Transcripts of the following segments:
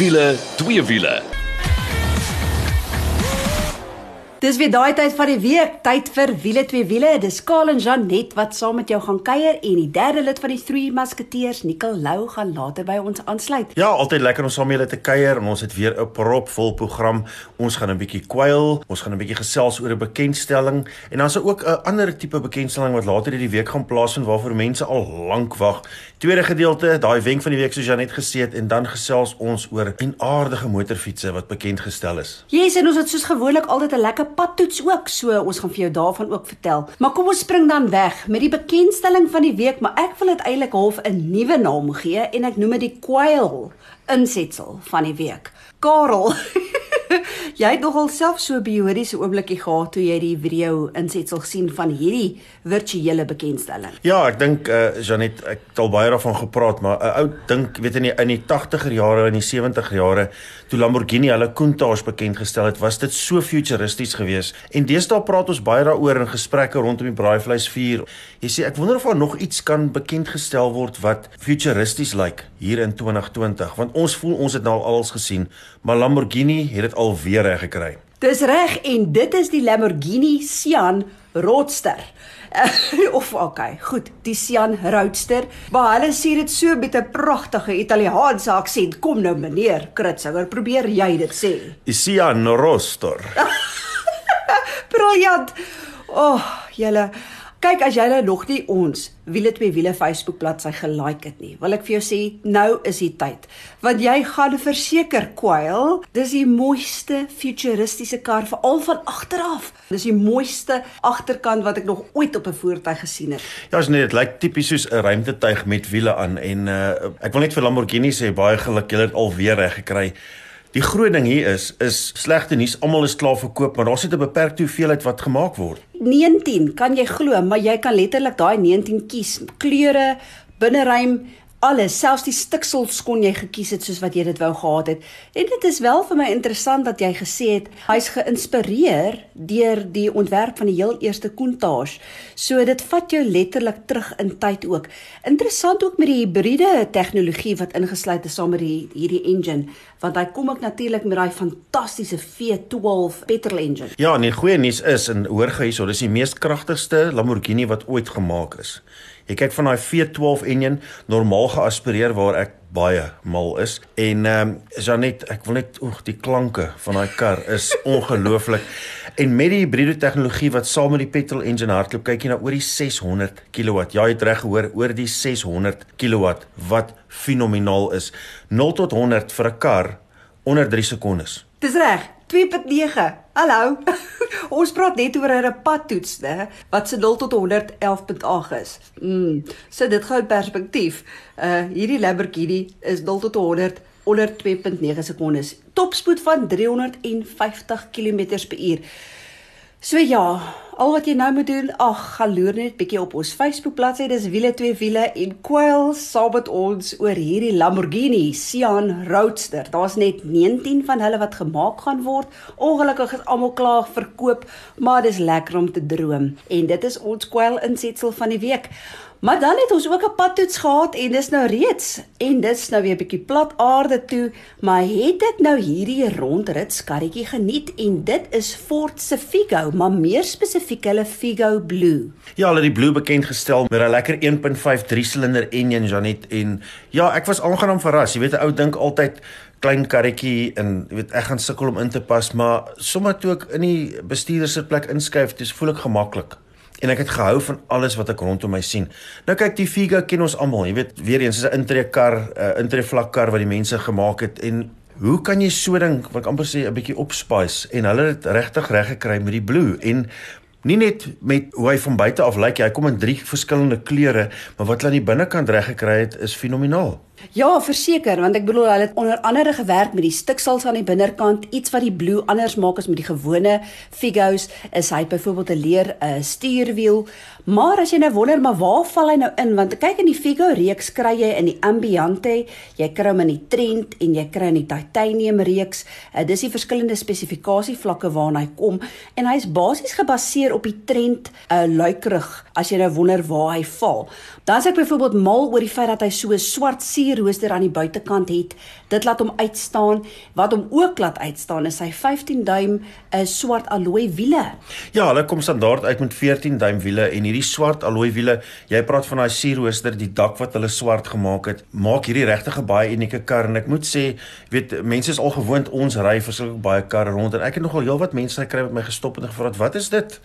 Wiele, twee wiele. Dis weer daai tyd van die week, tyd vir wiele twee wiele. Dis Karl en Janet wat saam met jou gaan kuier en die derde lid van die Three Musketeers, Nicole Lou, gaan later by ons aansluit. Ja, altyd lekker om saam met julle te kuier en ons het weer 'n propvol program. Ons gaan 'n bietjie kwyl, ons gaan 'n bietjie gesels oor 'n bekendstelling en dan is daar ook 'n ander tipe bekendstelling wat later hierdie week gaan plaasvind waarvoor mense al lank wag. Tweede gedeelte, daai wenk van die week soos Janet gesê het en dan gesels ons oor 'n aardige motorfietsse wat bekend gestel is. En ons het soos gewoonlik altyd 'n lekker padtoets ook, so ons gaan vir jou daarvan ook vertel. Maar kom ons spring dan weg met die bekendstelling van die week, maar ek wil dit eintlik half 'n nuwe naam gee en ek noem dit die Quail insetsel van die week. Karel Jy het nogal self so 'n biodiese oombliekie gehad toe jy die video insetsel sien van hierdie virtuele bekendstelling. Ja, ek dink eh uh, Janet, ek het al baie daarvan gepraat, maar 'n uh, ou dink, weet in die in die 80er jare en die 70er jare toe Lamborghini hulle Countach bekend gestel het, was dit so futuristies geweest. En deesdae praat ons baie daaroor in gesprekke rondom die braaivleisvuur. Jy sê ek wonder of daar nog iets kan bekend gestel word wat futuristies lyk like hier in 2020, want ons voel ons het nou al alles gesien, maar Lamborghini het dit alweer reg gekry. Dis reg en dit is die Lamborghini Sian Roadster. of okay, goed, die Sian Roadster. Maar hulle sê dit so met 'n pragtige Italiaanse aksent. Kom nou meneer Kritzinger, probeer jy dit sê. Die Sian Roadster. Briljant. O, oh, julle Kyk as jy nou nog nie ons wiele twee wiele Facebook bladsy gelike het nie. Wil ek vir jou sê nou is die tyd. Want jy gaan verseker kwyl. Dis die mooiste futuristiese kar veral van agteraf. Dis die mooiste agterkant wat ek nog ooit op 'n voertuig gesien het. Ja, is net dit lyk tipies soos 'n ruimtetuig met wiele aan en uh, ek wil net vir Lamborghini sê baie geluk, julle het alweer reg gekry. Die groot ding hier is is slegte nuus, almal is klaar verkoop, maar daar's net 'n beperkte hoeveelheid wat gemaak word. 19, kan jy glo, maar jy kan letterlik daai 19 kies. Kleure, binneruim, alles, selfs die stiksels kon jy gekies het soos wat jy dit wou gehad het. En dit is wel vir my interessant dat jy gesê het hy's geïnspireer deur die ontwerp van die heel eerste Countach. So dit vat jou letterlik terug in tyd ook. Interessant ook met die hibriede tegnologie wat ingesluit is saam met die hierdie engine, want hy kom ook natuurlik met daai fantastiese V12 petrol engine. Ja, en die goeie nuus is en hoor gou hierso, dis die mees kragtigste Lamborghini wat ooit gemaak is. Jy kyk van daai V12 enjin normaal geaspireer waar ek baie mal is en ehm um, Janet, ek wil net oeg die klanke van daai kar is ongelooflik. en met die hibriede tegnologie wat saam met die petrol engine hardloop, kyk jy na oor die 600 kW. Ja, jy het reg gehoor, oor die 600 kW wat fenomenaal is. 0 tot 100 vir 'n kar onder 3 sekondes. Dis reg. 2.9. Hallo. Ons praat net oor 'n padtoets, né, wat se 0 tot 111.8 is. Mm, so dit gou perspektief. Uh hierdie Lamborghini is 0 tot 100 onder 2.9 sekondes. Topspoed van 350 km/h. So ja, al wat jy nou moet doen, ag, gaan loer net bietjie op ons Facebook bladsy, dis wiele twee wiele en kwyl saam met ons oor hierdie Lamborghini Sian Roadster. Daar's net 19 van hulle wat gemaak gaan word. Ongelukkig is almal klaar verkoop, maar dis lekker om te droom. En dit is ons kwyl insetsel van die week. Maar dan het ons ook 'n padtoets gehad en dis nou reeds en dis nou weer 'n bietjie plat aarde toe, maar het ek nou hierdie rondrit skarretjie geniet en dit is Ford se Figo, maar meer spesifiek hulle Figo Blue. Ja, hulle het die Blue bekend gestel met 'n lekker 1.5 3-silinder enjin Janet en ja, ek was aangenaam verras. Jy weet 'n ou dink altyd klein karretjie en jy weet ek gaan sukkel om in te pas, maar sommer toe ek in die bestuurdersitplek inskuif, dis voel ek gemaklik en ek het gehou van alles wat ek rondom my sien. Nou kyk die Figo ken ons almal, jy weet weer eens is 'n intreekar, 'n uh, intreevlakkar wat die mense gemaak het en hoe kan jy so ding wat ek amper sê 'n bietjie opspice en hulle het regtig reg gekry met die blue en nie net met hoe hy van buite af lyk, hy kom in drie verskillende kleure, maar wat hulle aan die binnekant reg gekry het is fenomenaal. Ja, verseker, want ek bedoel hulle het onder andere gewerk met die stiksels aan die binnerkant, iets wat die blue anders maak as met die gewone Figos, is hy byvoorbeeld 'n leer uh, stuurwiel. Maar as jy nou wonder, maar waar val hy nou in? Want kyk in die Figo reeks kry jy in die Ambiente, jy kry hom in die Trent en jy kry in die Titanium reeks. Uh, dis die verskillende spesifikasievlakke waarna hy kom en hy's basies gebaseer op die Trent 'n uh, luikerig as jy nou wonder waar hy val. Dan is ek byvoorbeeld mal oor die feit dat hy so 'n swart sierrooster aan die buitekant het. Dit laat hom uitstaan. Wat hom ook laat uitstaan is sy 15 duim 'n swart alloy wiele. Ja, hulle kom standaard uit met 14 duim wiele en hierdie swart alloy wiele, jy praat van daai sierrooster, die dak wat hulle swart gemaak het, maak hierdie regtig 'n baie unieke kar en ek moet sê, weet mense is al gewoond ons ry verskriklik baie karre rond en ek het nogal heelwat mense gekry wat my gestop het en gevra het, "Wat is dit?"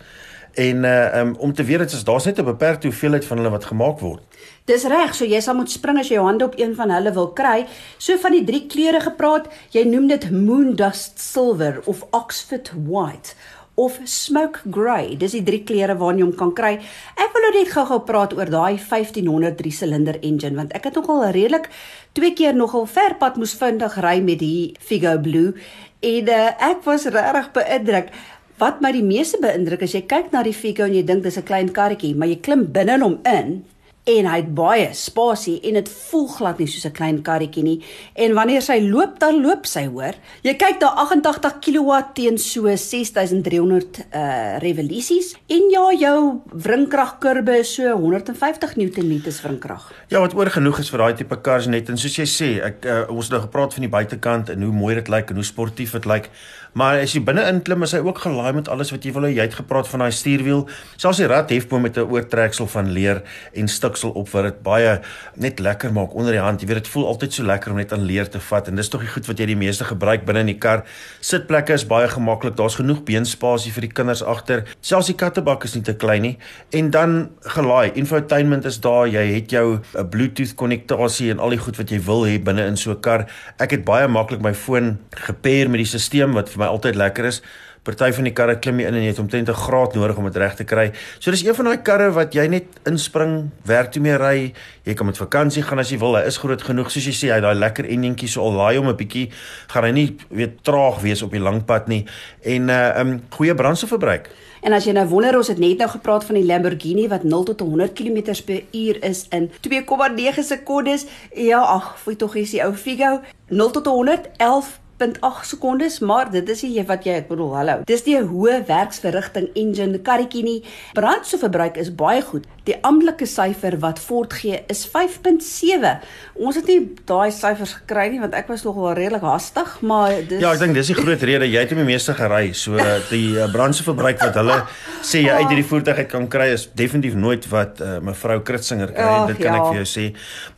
En uh um, om te weet is daar's net 'n beperkte hoeveelheid van hulle wat gemaak word. Dis reg, so jy sal moet spring as jy jou hande op een van hulle wil kry. So van die drie kleure gepraat, jy noem dit Moondust Silver of Oxford White of Smoke Grey. Dis die drie kleure waarna jy hom kan kry. Ek wil nou net gou-gou praat oor daai 1500 3 silinder engine want ek het nogal redelik twee keer nogal ver pad moes vindig ry met die Figo Blue en uh, ek was regtig beïndruk. Wat my die meeste beïndruk is jy kyk na die Figo en jy dink dis 'n klein karretjie, maar jy klim binne hom in en hy het baie spasie en dit voel glad nie soos 'n klein karretjie nie. En wanneer sy loop dan loop sy hoor. Jy kyk daar 88 kW teen so 6300 uh revolusies en ja jou wringkragkurbe is so 150 Nm wringkrag ja wat oor genoeg is vir daai tipe kars net en soos jy sê ek uh, ons het nou gepraat van die buitekant en hoe mooi dit lyk en hoe sportief dit lyk Maar as jy binne inklim, is hy ook gelaai met alles wat jy wil hê. Jy het gepraat van daai stuurwiel, selfs die radhefboom met 'n oortreksel van leer en stiksel op wat dit baie net lekker maak onder die hand. Jy weet dit voel altyd so lekker om net aan leer te vat en dis tog die goed wat jy die meeste gebruik binne in die kar. Sitplekke is baie gemaklik. Daar's genoeg beenspasie vir die kinders agter. Selfs die kattebak is nie te klein nie. En dan gelaai. Infotainment is daar. Jy het jou 'n Bluetooth konnektasie en al die goed wat jy wil hê binne in so 'n kar. Ek het baie maklik my foon gepair met die stelsel wat vir my altyd lekker is. Party van die karre klim jy in en jy het omtrent 'n graad nodig om dit reg te kry. So dis een van daai karre wat jy net inspring, werk toe mee ry. Jy kan met vakansie gaan as jy wil. Hy is groot genoeg soos jy sê, hy daai lekker enjintjie so al laai hom 'n bietjie, gaan hy nie weet traag wees op die lang pad nie en uh um goeie brandstofverbruik. En as jy nou wonder, ons het net nou gepraat van die Lamborghini wat 0 tot 100 km/h is in 2,9 sekondes. Ja, ag, foi tog is die ou Figo 0 tot 100 11 0.8 sekondes, maar dit is nie wat jy ek bedoel, hallo. Dis die hoë werksverrigting engine karretjie nie. Brandstofverbruik is baie goed. Die amptelike syfer wat Ford gee is 5.7. Ons het nie daai syfers gekry nie want ek was nog wel redelik haastig, maar dis Ja, ek dink dis die groot rede jy het hom die meeste gery. So die uh, brandstofverbruik wat hulle sê jy uit hierdie voertuig uit kan kry is definitief nooit wat uh, mevrou Kritzinger kry. Ach, dit kan ja. ek vir jou sê.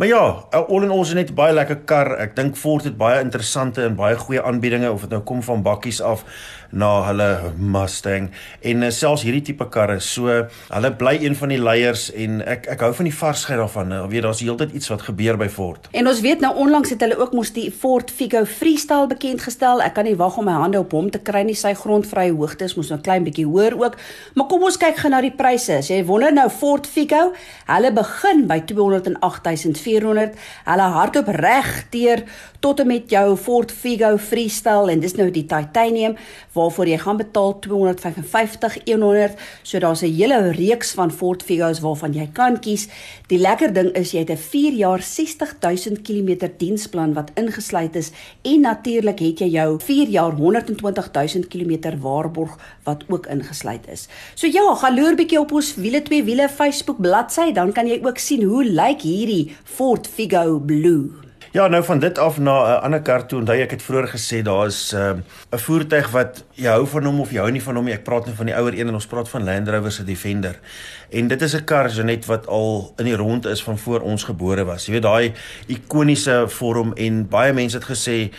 Maar ja, all in all is net baie lekker kar. Ek dink Ford het baie interessante en baie goeie aanbiedinge of dit nou kom van bakkies af na hulle Mustang en uh, selfs hierdie tipe karre. So hulle bly een van die leiers en ek ek hou van die varsheid daarvan. Ek weet daar's heeltyd iets wat gebeur by Ford. En ons weet nou onlangs het hulle ook mos die Ford Figo Freestyle bekend gestel. Ek kan nie wag om my hande op hom te kry nie. Sy grondvrye hoogte is mos nou klein bietjie hoër ook. Maar kom ons kyk gou na die pryse. As jy wonder nou Ford Figo, hulle begin by 208400. Hulle hardloop reg deur tot en met jou Ford Figo Freestyle en dis nou die titanium waarvoor jy gaan betaal 255 100 so daar's 'n hele reeks van Ford Figos waarvan jy kan kies. Die lekker ding is jy het 'n 4 jaar 60000 km diensplan wat ingesluit is en natuurlik het jy jou 4 jaar 120000 km waarborg wat ook ingesluit is. So ja gaan loer bietjie op ons wiele twee wiele Facebook bladsy dan kan jy ook sien hoe lyk hierdie Ford Figo Blue Ja, nou van dit af na 'n uh, ander kar toe, onthou ek het vroeër gesê daar is 'n uh, voertuig wat jy hou van hom of jy hou nie van hom nie. Ek praat nou van die ouer een en ons praat van Land Rover se Defender. En dit is 'n kar Janet wat al in die rond is van voor ons gebore was. Jy weet daai ikoniese vorm en baie mense het gesê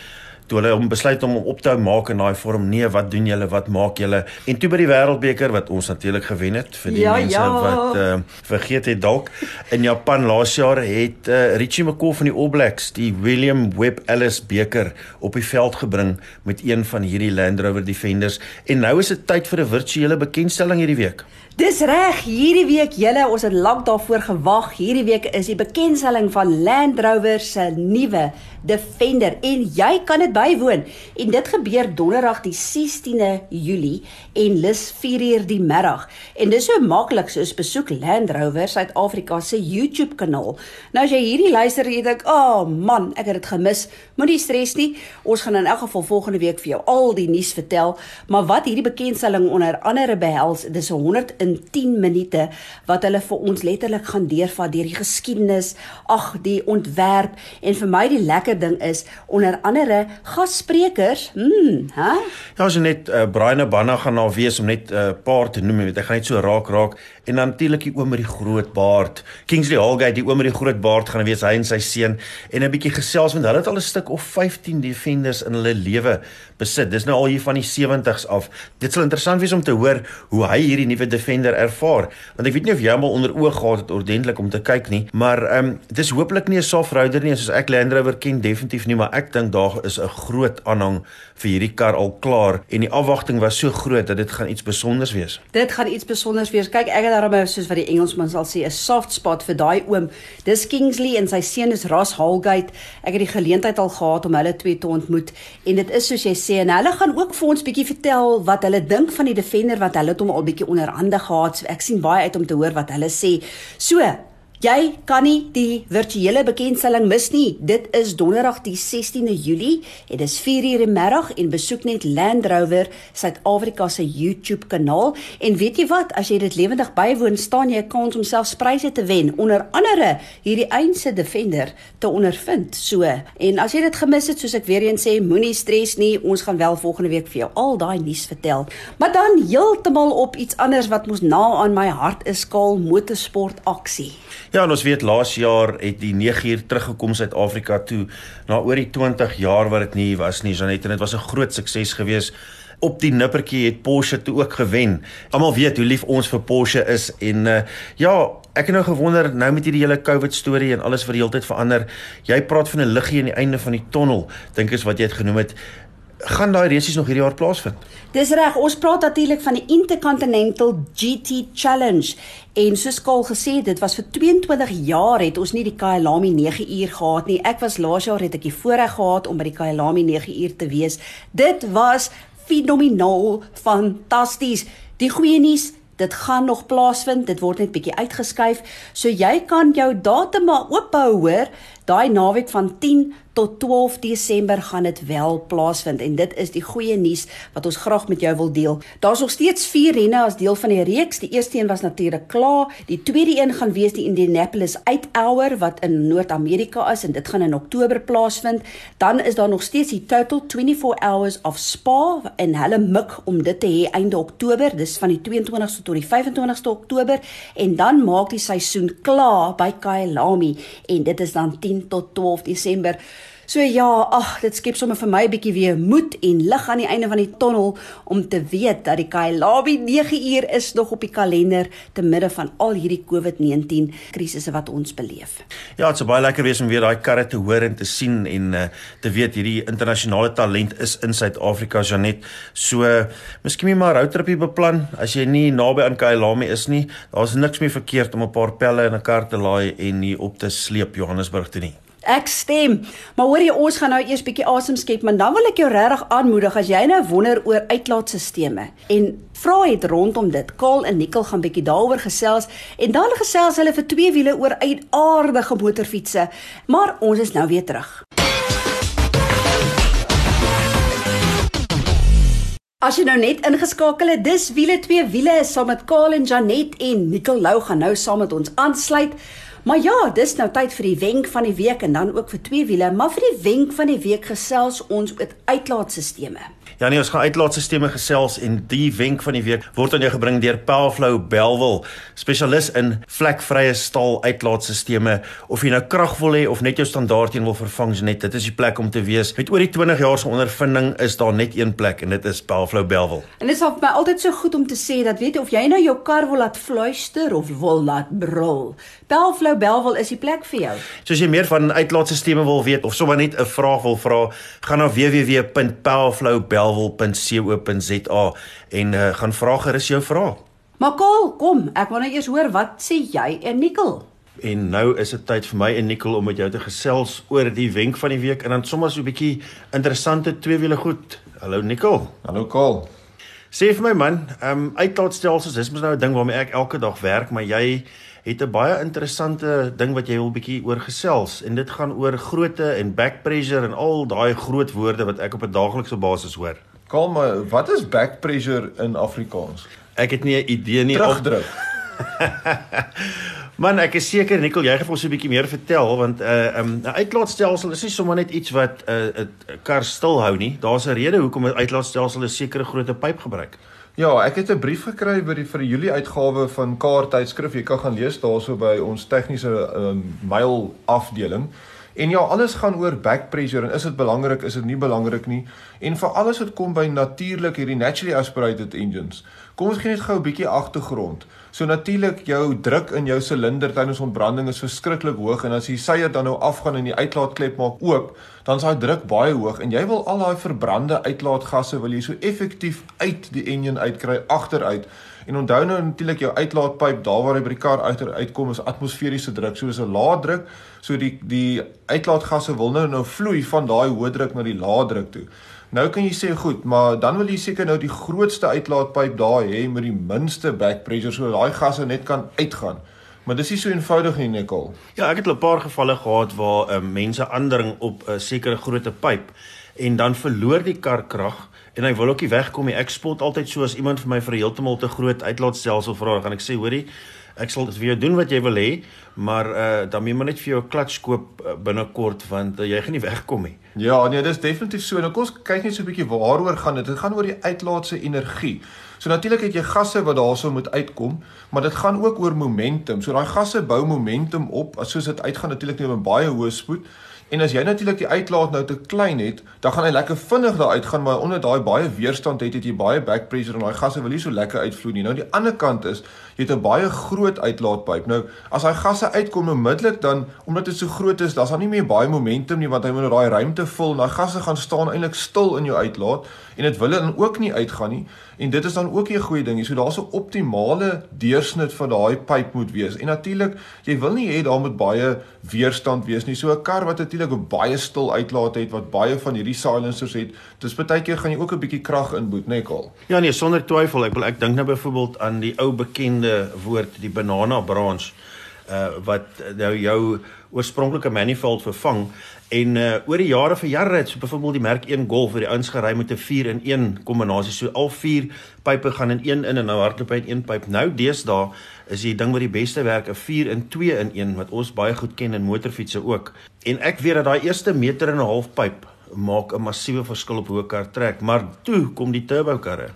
toe hulle hom besluit om hom op te hou maak in daai vorm. Nee wat doen julle? Wat maak julle? En toe by die wêreldbeker wat ons natuurlik gewen het vir die ja, mense ja. wat uh, vergeet het dalk in Japan laas jaar het uh, Richie McCaw van die All Blacks die William Webb Ellis beker op die veld gebring met een van hierdie Land Rover Defenders. En nou is dit tyd vir 'n virtuele bekendstelling hierdie week Dis reg, hierdie week julle, ons het lank daarvoor gewag. Hierdie week is die bekendstelling van Land Rover se nuwe Defender en jy kan dit bywoon en dit gebeur donderdag die 16de Julie en lus 4uur die middag. En dis so maklik soos besoek Land Rover Suid-Afrika se YouTube kanaal. Nou as jy hierdie luister en jy dink, "Ag oh, man, ek het dit gemis." Moenie stres nie. Ons gaan in elk geval volgende week vir jou al die nuus vertel, maar wat hierdie bekendstelling onder andere behels, dis 110 minute wat hulle vir ons letterlik gaan deurvat deur die geskiedenis, ag, die ontwerp en vir my die lekker ding is onder andere gassprekers. Hm, hè? Ja, as jy net uh, Brian Abanna gaan na wees om net 'n uh, paar te noem, jy weet, ek gaan net so raak raak en dan natuurlik die oom met die groot baard. Kingsley Hallgate, die oom met die groot baard gaan wees hy en sy seun en 'n bietjie gesels want hulle het al 'n stuk of 15 defenders in hulle lewe besit. Dis nou al hier van die 70s af. Dit sal interessant wees om te hoor hoe hy hierdie nuwe defender ervaar want ek weet nie of jy hom al onder oog gehad het ordentlik om te kyk nie, maar ehm um, dis hopelik nie 'n soft rider nie soos ek Land Rover ken definitief nie, maar ek dink daar is 'n groot aanhang vir hierdie kar al klaar en die afwagting was so groot dat dit gaan iets spesiaals wees. Dit gaan iets spesiaals wees. Kyk, ek het daarmee soos wat die Engelsman sal sê 'n soft spot vir daai oom. Dis Kingsley en sy seun is Ross Hallgate. Ek het die geleentheid al gehad om hulle twee te ontmoet en dit is soos jy sê en hulle gaan ook vir ons bietjie vertel wat hulle dink van die Defender wat hulle het hom al bietjie onderhande gehad. So ek sien baie uit om te hoor wat hulle sê. So, Jy kan nie die virtuele bekendstelling mis nie. Dit is Donderdag die 16de Julie en dit is 4:00 in die middag en besoek net Land Rover Suid-Afrika se YouTube kanaal en weet jy wat, as jy dit lewendig bywoon, staan jy 'n kans om selfs pryse te wen, onder andere hierdie eense Defender te ondervind. So, en as jy dit gemis het, soos ek weer eens sê, moenie stres nie. Ons gaan wel volgende week vir jou al daai nuus vertel. Maar dan heeltemal op iets anders wat mos na aan my hart is, skaal motorsport aksie. Ja, ons weet laas jaar het die 9 uur teruggekom Suid-Afrika toe na oor die 20 jaar wat dit nie was nie. Janet en dit was 'n groot sukses geweest. Op die nippertjie het Porsche toe ook gewen. Almal weet hoe lief ons vir Porsche is en uh, ja, ek het nou gewonder nou met hierdie hele COVID storie en alles wat die hele tyd verander. Jy praat van 'n liggie aan die einde van die tonnel. Dink is wat jy het genoem het gaan daai resies nog hierdie jaar plaasvind. Dis reg, ons praat natuurlik van die Intercontinental GT Challenge en soos Kaal gesê dit was vir 22 jaar het ons nie die Kyalami 9 uur gehad nie. Ek was laas jaar het ek die voorreg gehad om by die Kyalami 9 uur te wees. Dit was fenomenaal, fantasties. Die goeie nuus Dit gaan nog plaasvind. Dit word net bietjie uitgeskuif. So jy kan jou datum maar oop hou, hoor. Daai naweek van 10 tot 12 Desember gaan dit wel plaasvind en dit is die goeie nuus wat ons graag met jou wil deel. Daar's nog steeds 4 renne as deel van die reeks. Die eerste een was natuurlik klaar. Die tweede een gaan wees die Indianapolis 8 Hour wat in Noord-Amerika is en dit gaan in Oktober plaasvind. Dan is daar nog steeds die Total 24 Hours of Spa en hulle mik om dit te hê einde Oktober. Dis van die 22ste tot die 25ste Oktober en dan maak die seisoen klaar by Kyalami en dit is dan 10 tot 12 Desember. So ja, ag, dit skep sommer vir my 'n bietjie weer moed en lig aan die einde van die tonnel om te weet dat die Kylabi 9 uur is nog op die kalender te midde van al hierdie COVID-19 krisisse wat ons beleef. Ja, dit sou baie lekker wees om weer daai karre te hoor en te sien en uh, te weet hierdie internasionale talent is in Suid-Afrika, Janet. So, uh, miskien maar 'n roadtripie beplan as jy nie naby aan Kylabi is nie. Daar's niks meer verkeerd om 'n paar pelle in 'n kar te laai en hier op te sleep Johannesburg toe nie. Ek stem. Maar hoor jy ons gaan nou eers bietjie asem skep, maar dan wil ek jou regtig aanmoedig as jy nou wonder oor uitlaatstelsels en vra het rondom dit. Kaal en Nikkel gaan bietjie daaroor gesels en dan gesels hulle vir twee wiele oor uitaardige motorfietsse. Maar ons is nou weer terug. As jy nou net ingeskakel het, dis wiele twee wiele saam met Kaal en Janet en Nikkel Lou gaan nou saam met ons aansluit. Maar ja, dis nou tyd vir die wenk van die week en dan ook vir twee wiele, maar vir die wenk van die week gesels ons oor uitlaatstelsels. Ja nee, ons gaan uitlaatstelsels gesels en die wenk van die week word aan jou gebring deur Powerflow Belwel, spesialis in vlekvrye staal uitlaatstelsels. Of jy nou krag wil hê of net jou standaard een wil vervang, net dit is die plek om te wees. Met oor die 20 jaar se ondervinding is daar net een plek en dit is Powerflow Belwel. En dit is vir my altyd so goed om te sê dat weet jy of jy nou jou kar wil laat fluister of wil laat brul. Powerflow Belwel is die plek vir jou. So as jy meer van uitlaatstelsels wil weet of sommer net 'n vraag wil vra, gaan na www.powerflowbelwel.co.za en uh, gaan vra gerus jou vraag. Maar Kaal, kom, ek wil nou eers hoor wat sê jy en Nikkel. En nou is dit tyd vir my en Nicole om met jou te gesels oor die wenk van die week en dan sommer so 'n bietjie interessante tweewiele goed. Hallo Nicole. Hallo Karl. Sê vir my man, ehm um, uitlaatstelsels, dis mos nou 'n ding waarmee ek elke dag werk, maar jy het 'n baie interessante ding wat jy wil bietjie oor gesels en dit gaan oor grootte en back pressure en al daai groot woorde wat ek op 'n daaglikse basis hoor. Karl, maar wat is back pressure in Afrikaans? Ek het nie 'n idee nie. Terugdruk. Man, ek is seker Nicole, jy gaan vir ons 'n bietjie meer vertel want 'n uh, um, 'n uitlaatstelsel is nie sommer net iets wat 'n uh, 'n kar stilhou nie. Daar's 'n rede hoekom 'n uitlaatstelsel 'n sekere grootte pyp gebruik. Ja, ek het 'n brief gekry by die vir die Julie uitgawe van Kaart tydskrif. Jy kan gaan lees daarso by ons tegniese um, mail afdeling. En ja, alles gaan oor back pressure en is dit belangrik, is dit nie belangrik nie. En vir alles wat kom by natuurlik hierdie naturally aspirated engines. Kom ons gee net gou 'n bietjie agtergrond. So natuurlik jou druk in jou silinder tydens ontbranding is verskriklik hoog en as die seier dan nou afgaan en die uitlaatklep maak oop, dan is daai druk baie hoog en jy wil al daai verbrande uitlaatgasse wil jy so effektief uit die enjin uitkry agteruit. En onthou nou natuurlik jou uitlaatpyp daar waar hy by die kar uit uitkom is atmosferiese druk, so is 'n lae druk, so die die uitlaatgasse wil nou nou vloei van daai hoë druk na die lae druk toe. Nou kan jy sê goed, maar dan wil jy seker nou die grootste uitlaatpyp daar hê met die minste back pressure sodat daai gasse net kan uitgaan. Maar dis nie so eenvoudig nie, Nicole. Ja, ek het 'n paar gevalle gehad waar uh, mense aandring op 'n uh, sekere grootte pyp en dan verloor die kar krag en hy wil ook nie wegkom nie. Ek spot altyd so as iemand vir my vir heeltemal te groot uitlaatstelsel vra, gaan ek sê, hoorie, ek sal vir jou doen wat jy wil hê, maar uh dan moet jy net vir jou 'n klats koop uh, binnekort want uh, jy gaan nie wegkom nie. Ja, nee, dis definitief so. Nou kom ons kyk net so 'n bietjie waaroor gaan dit. Dit gaan oor die uitlaatse energie. So natuurlik het jy gasse wat daarso moet uitkom, maar dit gaan ook oor momentum. So daai gasse bou momentum op as soos dit uitgaan natuurlik net met baie hoë spoed. En as jy natuurlik die uitlaat nou te klein het, dan gaan hy lekker vinnig daar uitgaan, maar onder daai baie weerstand het, het jy baie back pressure en daai gasse wil nie so lekker uitvloei nie. Nou die ander kant is, het 'n baie groot uitlaatpyp. Nou as daai gasse uitkom onmiddellik dan omdat dit so groot is, daar's dan nie meer baie momentum nie want hy moet nou daai ruimte vul. Daai gasse gaan staan eintlik stil in jou uitlaat en dit wil dan ook nie uitgaan nie. En dit is dan ook 'n goeie ding. So daar's 'n optimale deursnit van daai pyp moet wees. En natuurlik, jy wil nie hê daar moet baie weerstand wees nie. So 'n kar wat natuurlik baie stil uitlaat het wat baie van hierdie silencers het, dis baie keer gaan jy ook 'n bietjie krag inboet, né, Kol? Ja nee, sonder twyfel. Ek wil ek dink nou byvoorbeeld aan die ou bekende woord, die banana branch uh wat nou jou oorspronklike manifold vervang en uh oor die jare vir jare het so byvoorbeeld die merk 1 Golf vir die ouens gery met 'n 4 in 1 kombinasie. So al vier pype gaan in een in en nou hardloop hy in een pyp. Nou deesdae is die ding wat die beste werk 'n 4 in 2 in 1 wat ons baie goed ken in motorfietsse ook. En ek weet dat daai eerste meter en 'n half pyp maak 'n massiewe verskil op hoe 'n kar trek. Maar toe kom die turbo karre.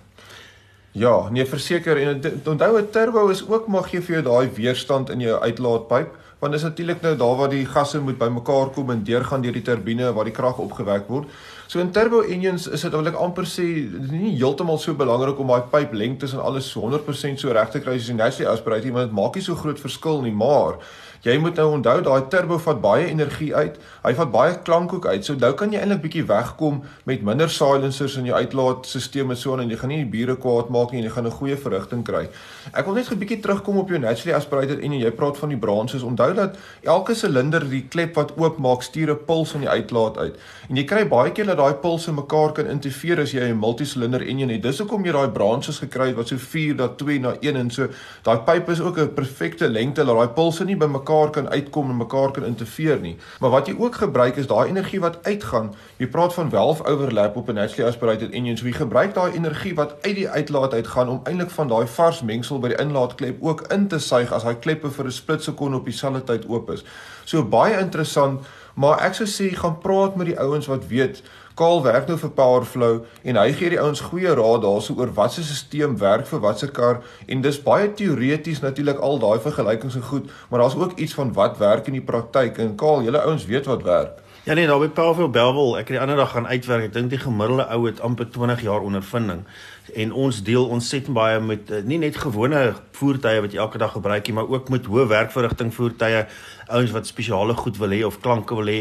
Ja, nee, verseker en onthou 'n turbo is ook mag gee vir jou daai weerstand in jou uitlaatpyp want dis natuurlik nou daar waar die gasse moet bymekaar kom en deurgaan deur die turbine waar die krag opgewek word. So in turbo engines is dit wil ek amper sê nie heeltemal so belangrik om daai pyp lengtes en alles 100% so reg te kry as jy naturally aspirated, want dit maak nie so groot verskil nie, maar Jy moet nou onthou daai turbo vat baie energie uit. Hy vat baie klank ook uit. So nou kan jy eintlik bietjie wegkom met minder silencers in jou uitlaatstelsel en so en jy gaan nie die bure kwaad maak nie en jy gaan 'n goeie verrigting kry. Ek wil net 'n bietjie terugkom op jou naturally aspirated en jy praat van die branches. Onthou dat elke silinder die klep wat oop maak stuur 'n puls in die uitlaat uit. En jy kry baie keer dat daai pulse mekaar kan interfereer as jy 'n multisilinder enjin het. Dis hoekom jy daai branches gekry het wat so 4 na 2 na 1 en so. Daai pyp is ook 'n perfekte lengte dat daai pulse nie by mekaar kan uitkom en mekaar kan interfereer nie. Maar wat jy ook gebruik is daai energie wat uitgaan. Jy praat van valve overlap op 'n naturally aspirated engine. So jy gebruik daai energie wat uit die uitlaat uitgaan om eintlik van daai vars mengsel by die inlaatklep ook in te suig as daai kleppe vir 'n split sekonde op dieselfde tyd oop is. So baie interessant, maar ek sou sê gaan praat met die ouens wat weet Kaal werk nou vir Powerflow en hy gee die ouens goeie raad daarso oor wat se stelsel werk vir watter kar en dis baie teoreties natuurlik al daai vergelykings en goed, maar daar's ook iets van wat werk in die praktyk en Kaal, julle ouens weet wat werk. Ja nee, daar by Powerful Belwel, ek het die ander dag gaan uitwerk. Ek dink die gemiddelde ou het amper 20 jaar ondervinding en ons deel ontsettend baie met uh, nie net gewone voertuie wat jy elke dag gebruik nie, maar ook met hoë werkverrigting voertuie, ouens wat spesiale goed wil hê of klanke wil hê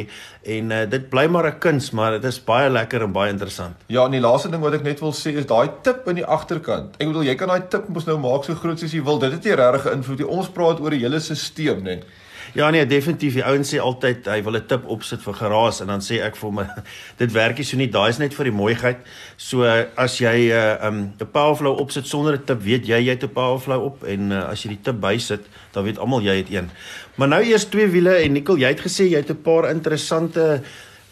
en uh, dit bly maar 'n kuns, maar dit is baie lekker en baie interessant. Ja, en die laaste ding wat ek net wil sê is daai tip in die agterkant. Ek bedoel jy kan daai tip mos nou maak so groot soos jy wil. Dit het nie regtig invloed nie. Ons praat oor die hele stelsel net. Ja nee, definitief. Die ouens sê altyd hy wil 'n tip opsit vir geraas en dan sê ek vir hom dit werk nie so nie. Daai is net vir die mooiheid. So as jy 'n uh, um, 'n powerflow opsit sonder 'n tip, weet jy jy het 'n powerflow op en uh, as jy die tip bysit, dan weet almal jy het een. Maar nou eers twee wiele en Nicole, jy het gesê jy het 'n paar interessante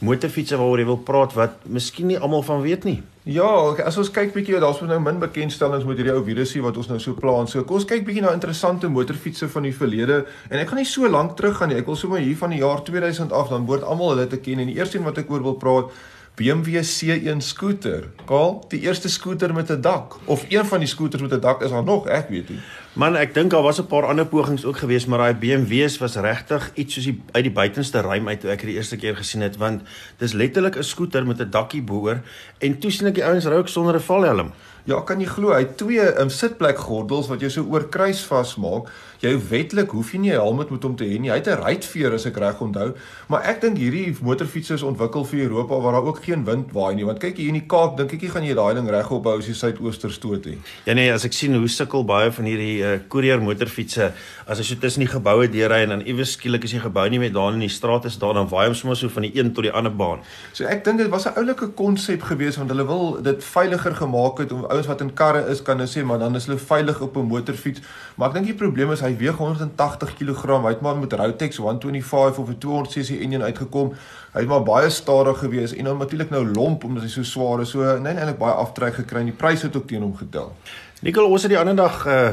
motorfietsse waaroor jy wil praat wat miskien nie almal van weet nie. Ja, as ons kyk bietjie, daar's nou min bekendstellings met hierdie ou virusie wat ons nou so plan. So kom ons kyk bietjie na interessante motorfietsse van die verlede en ek gaan nie so lank terug gaan nie. Ek wil sommer hier van die jaar 2000 af dan word almal hulle te ken en die eerste een wat ek oor wil praat BMW C1 skooter. Kaal, die eerste skooter met 'n dak of een van die skooters met 'n dak is daar nog, ek weet nie. Man, ek dink daar was 'n paar ander pogings ook geweest, maar daai BMW's was regtig iets soos die uit die buitenste ruim uit toe ek dit die eerste keer gesien het, want dis letterlik 'n skooter met 'n dakkie boor en toe sien ek die ouens ry ook sonder 'n valhelm. Ja, kan jy glo hy twee um, sitplek gordels wat jy so oor kruis vasmaak. Jy wetlik hoef jy nie 'n helm met hom te hê nie. Hy het 'n ruitveer as ek reg onthou, maar ek dink hierdie motorfietsse is ontwikkel vir Europa waar daar ook geen wind waai nie, want kyk hier in die Kaap dink ek jy gaan jy daai ding reg ophou as jy suidooster stoot hè. Ja nee, as ek sien hoe sukkel baie van hierdie uh, koerier motorfietsse as jy so tussen die geboue deurry en dan iewes skielik as jy gebou nie met daar in die straat is daar dan waai hom sommer so van die een tot die ander baan. So ek dink dit was 'n oulike konsep geweest want hulle wil dit veiliger gemaak het om ouens wat in karre is kan nou sê maar dan is hulle veilig op 'n motorfiets. Maar ek dink die probleem is hy weeg 180 kg. Hy het maar met Rotex 125 of 'n 200cc enjin uitgekom. Hy het maar baie stadig gewees en dan natuurlik nou lomp omdat hy so swaar is. So nee eintlik baie aftrek gekry en die pryse het ook teen hom getel. Nikkel ons het die ander dag uh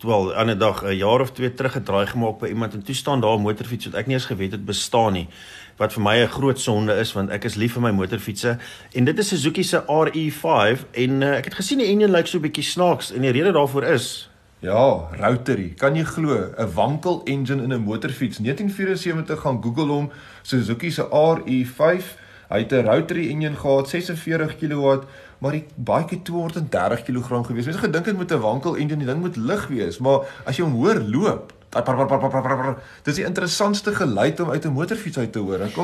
wel ander dag 'n jaar of twee terug gedraai gemaak by iemand en toe staan daar 'n motorfiets wat ek nie eens geweet het bestaan nie wat vir my 'n groot sonde is want ek is lief vir my motorfietsse en dit is Suzuki se RE5 en uh, ek het gesien die enjin lyk so 'n bietjie snaaks en die rede daarvoor is Ja, rotary. Kan jy glo, 'n wankel engine in 'n motorfiets. 1974 gaan Google hom Suzuki se RE5. Hy het 'n rotary engine gehad, 46 kW, maar die baie 230 kg gewees. Mense gedink dit moet 'n wankel engine, die ding moet lig wees, maar as jy hom hoor loop, dis die interessantste geluid om uit 'n motorfiets uit te hoor, ek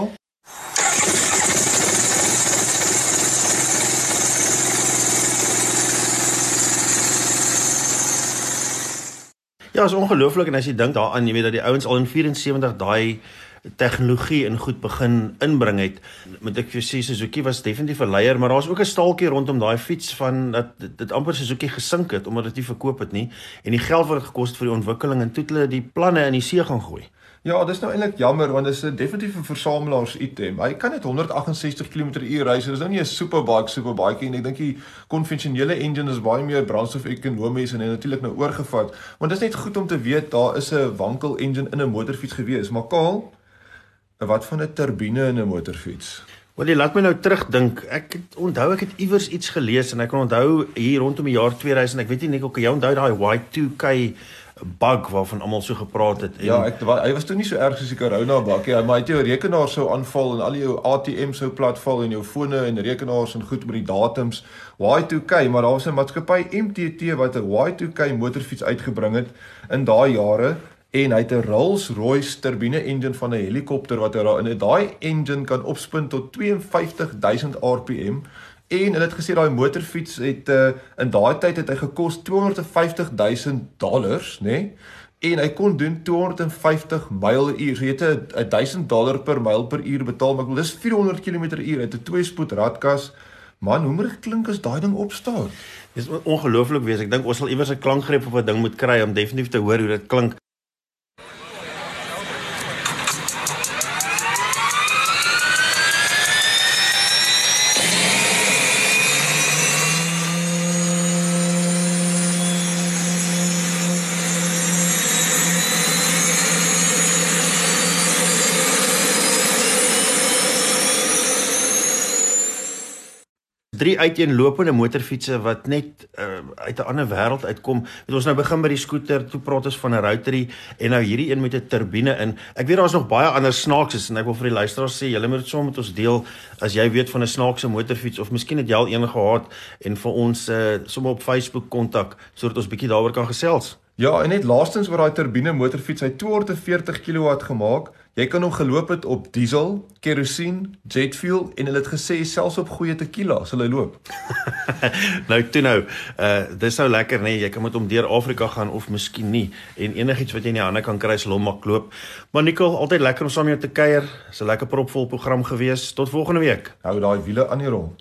Ja, is ongelooflik en as jy dink daaraan, jy weet dat die ouens al in 74 daai tegnologie in goed begin inbring het. Moet ek vir sê Suzuki was definitief 'n leier, maar daar's ook 'n staaltjie rondom daai fiets van dat dit, dit amper Suzuki gesink het omdat dit nie verkoop het nie en die geld wat dit gekos het vir die ontwikkeling en toe hulle die planne in die see gaan gooi. Ja, dis nou eintlik jammer want dit is 'n definitiewe versamelaars item. Hy kan net 168 km/h ry. Dis nou nie 'n superbike superbike nie. Ek dink die konvensionele engine is baie meer brandstof-ekonomies en hy natuurlik nou oorgevat. Want dit is net goed om te weet daar is 'n wankel engine in 'n motorfiets gewees. Maar Kaal, wat van 'n turbine in 'n motorfiets? Wel, jy laat my nou terugdink. Ek het onthou ek het iewers iets gelees en ek kan onthou hier rondom die jaar 2000, ek weet nie net of jy onthou daai Y2K bug waarvan almal so gepraat het en Ja, ek hy was toe nie so erg soos die corona bug nie, maar hy het jou rekenaar sou aanval en al jou ATM sou platval en jou fone en rekenaars en goed met die datums. Y2K, maar daar was 'n maatskappy MTT wat 'n Y2K motorfiets uitgebring het in daai jare en hy het 'n Rolls-Royce turbine engine van 'n helikopter wat hy daarin het. Daai engine kan opspin tot 52000 rpm en hulle het gesê daai motorfiets het uh, in daai tyd het hy gekos 250000 dollars, nê? Nee? En hy kon doen 250 myl uur. So jy het 'n 1000 dollar per myl per uur betaal, maar dis 400 km/h uit 'n twee-spoed radkas. Man, hoe moet dit klink as daai ding opstaan? Dis ongelooflik wees. Ek dink ons sal iewers 'n klankgreep op 'n ding moet kry om definitief te hoor hoe dit klink. Drie uiteenlopende motorfietsse wat net uh, uit 'n ander wêreld uitkom. Het ons nou begin by die skooter, toe praat ons van 'n rotary en nou hierdie een met 'n turbine in. Ek weet daar's nog baie ander snaakses en ek wil vir die luisteraars sê, julle moet dit saam met ons deel as jy weet van 'n snaakse motorfiets of miskien het jy al een gehad en vir ons uh, sommer op Facebook kontak sodat ons bietjie daaroor kan gesels. Ja, en net laastens oor daai turbine motorfiets, hy 240 kW gemaak. Jy kan hom geloop het op diesel, kerosien, jet fuel en hulle het gesê selfs op goeie tequila sal hy loop. nou toe nou, uh dis nou lekker nê, nee, jy kan met hom deur Afrika gaan of miskien nie en enigiets wat jy in die hande kan kry sal hom maak loop. Maar Nicole, altyd lekker om saam met jou te kuier. Dis 'n lekker propvol program gewees. Tot volgende week. Hou daai wiele aan die rol.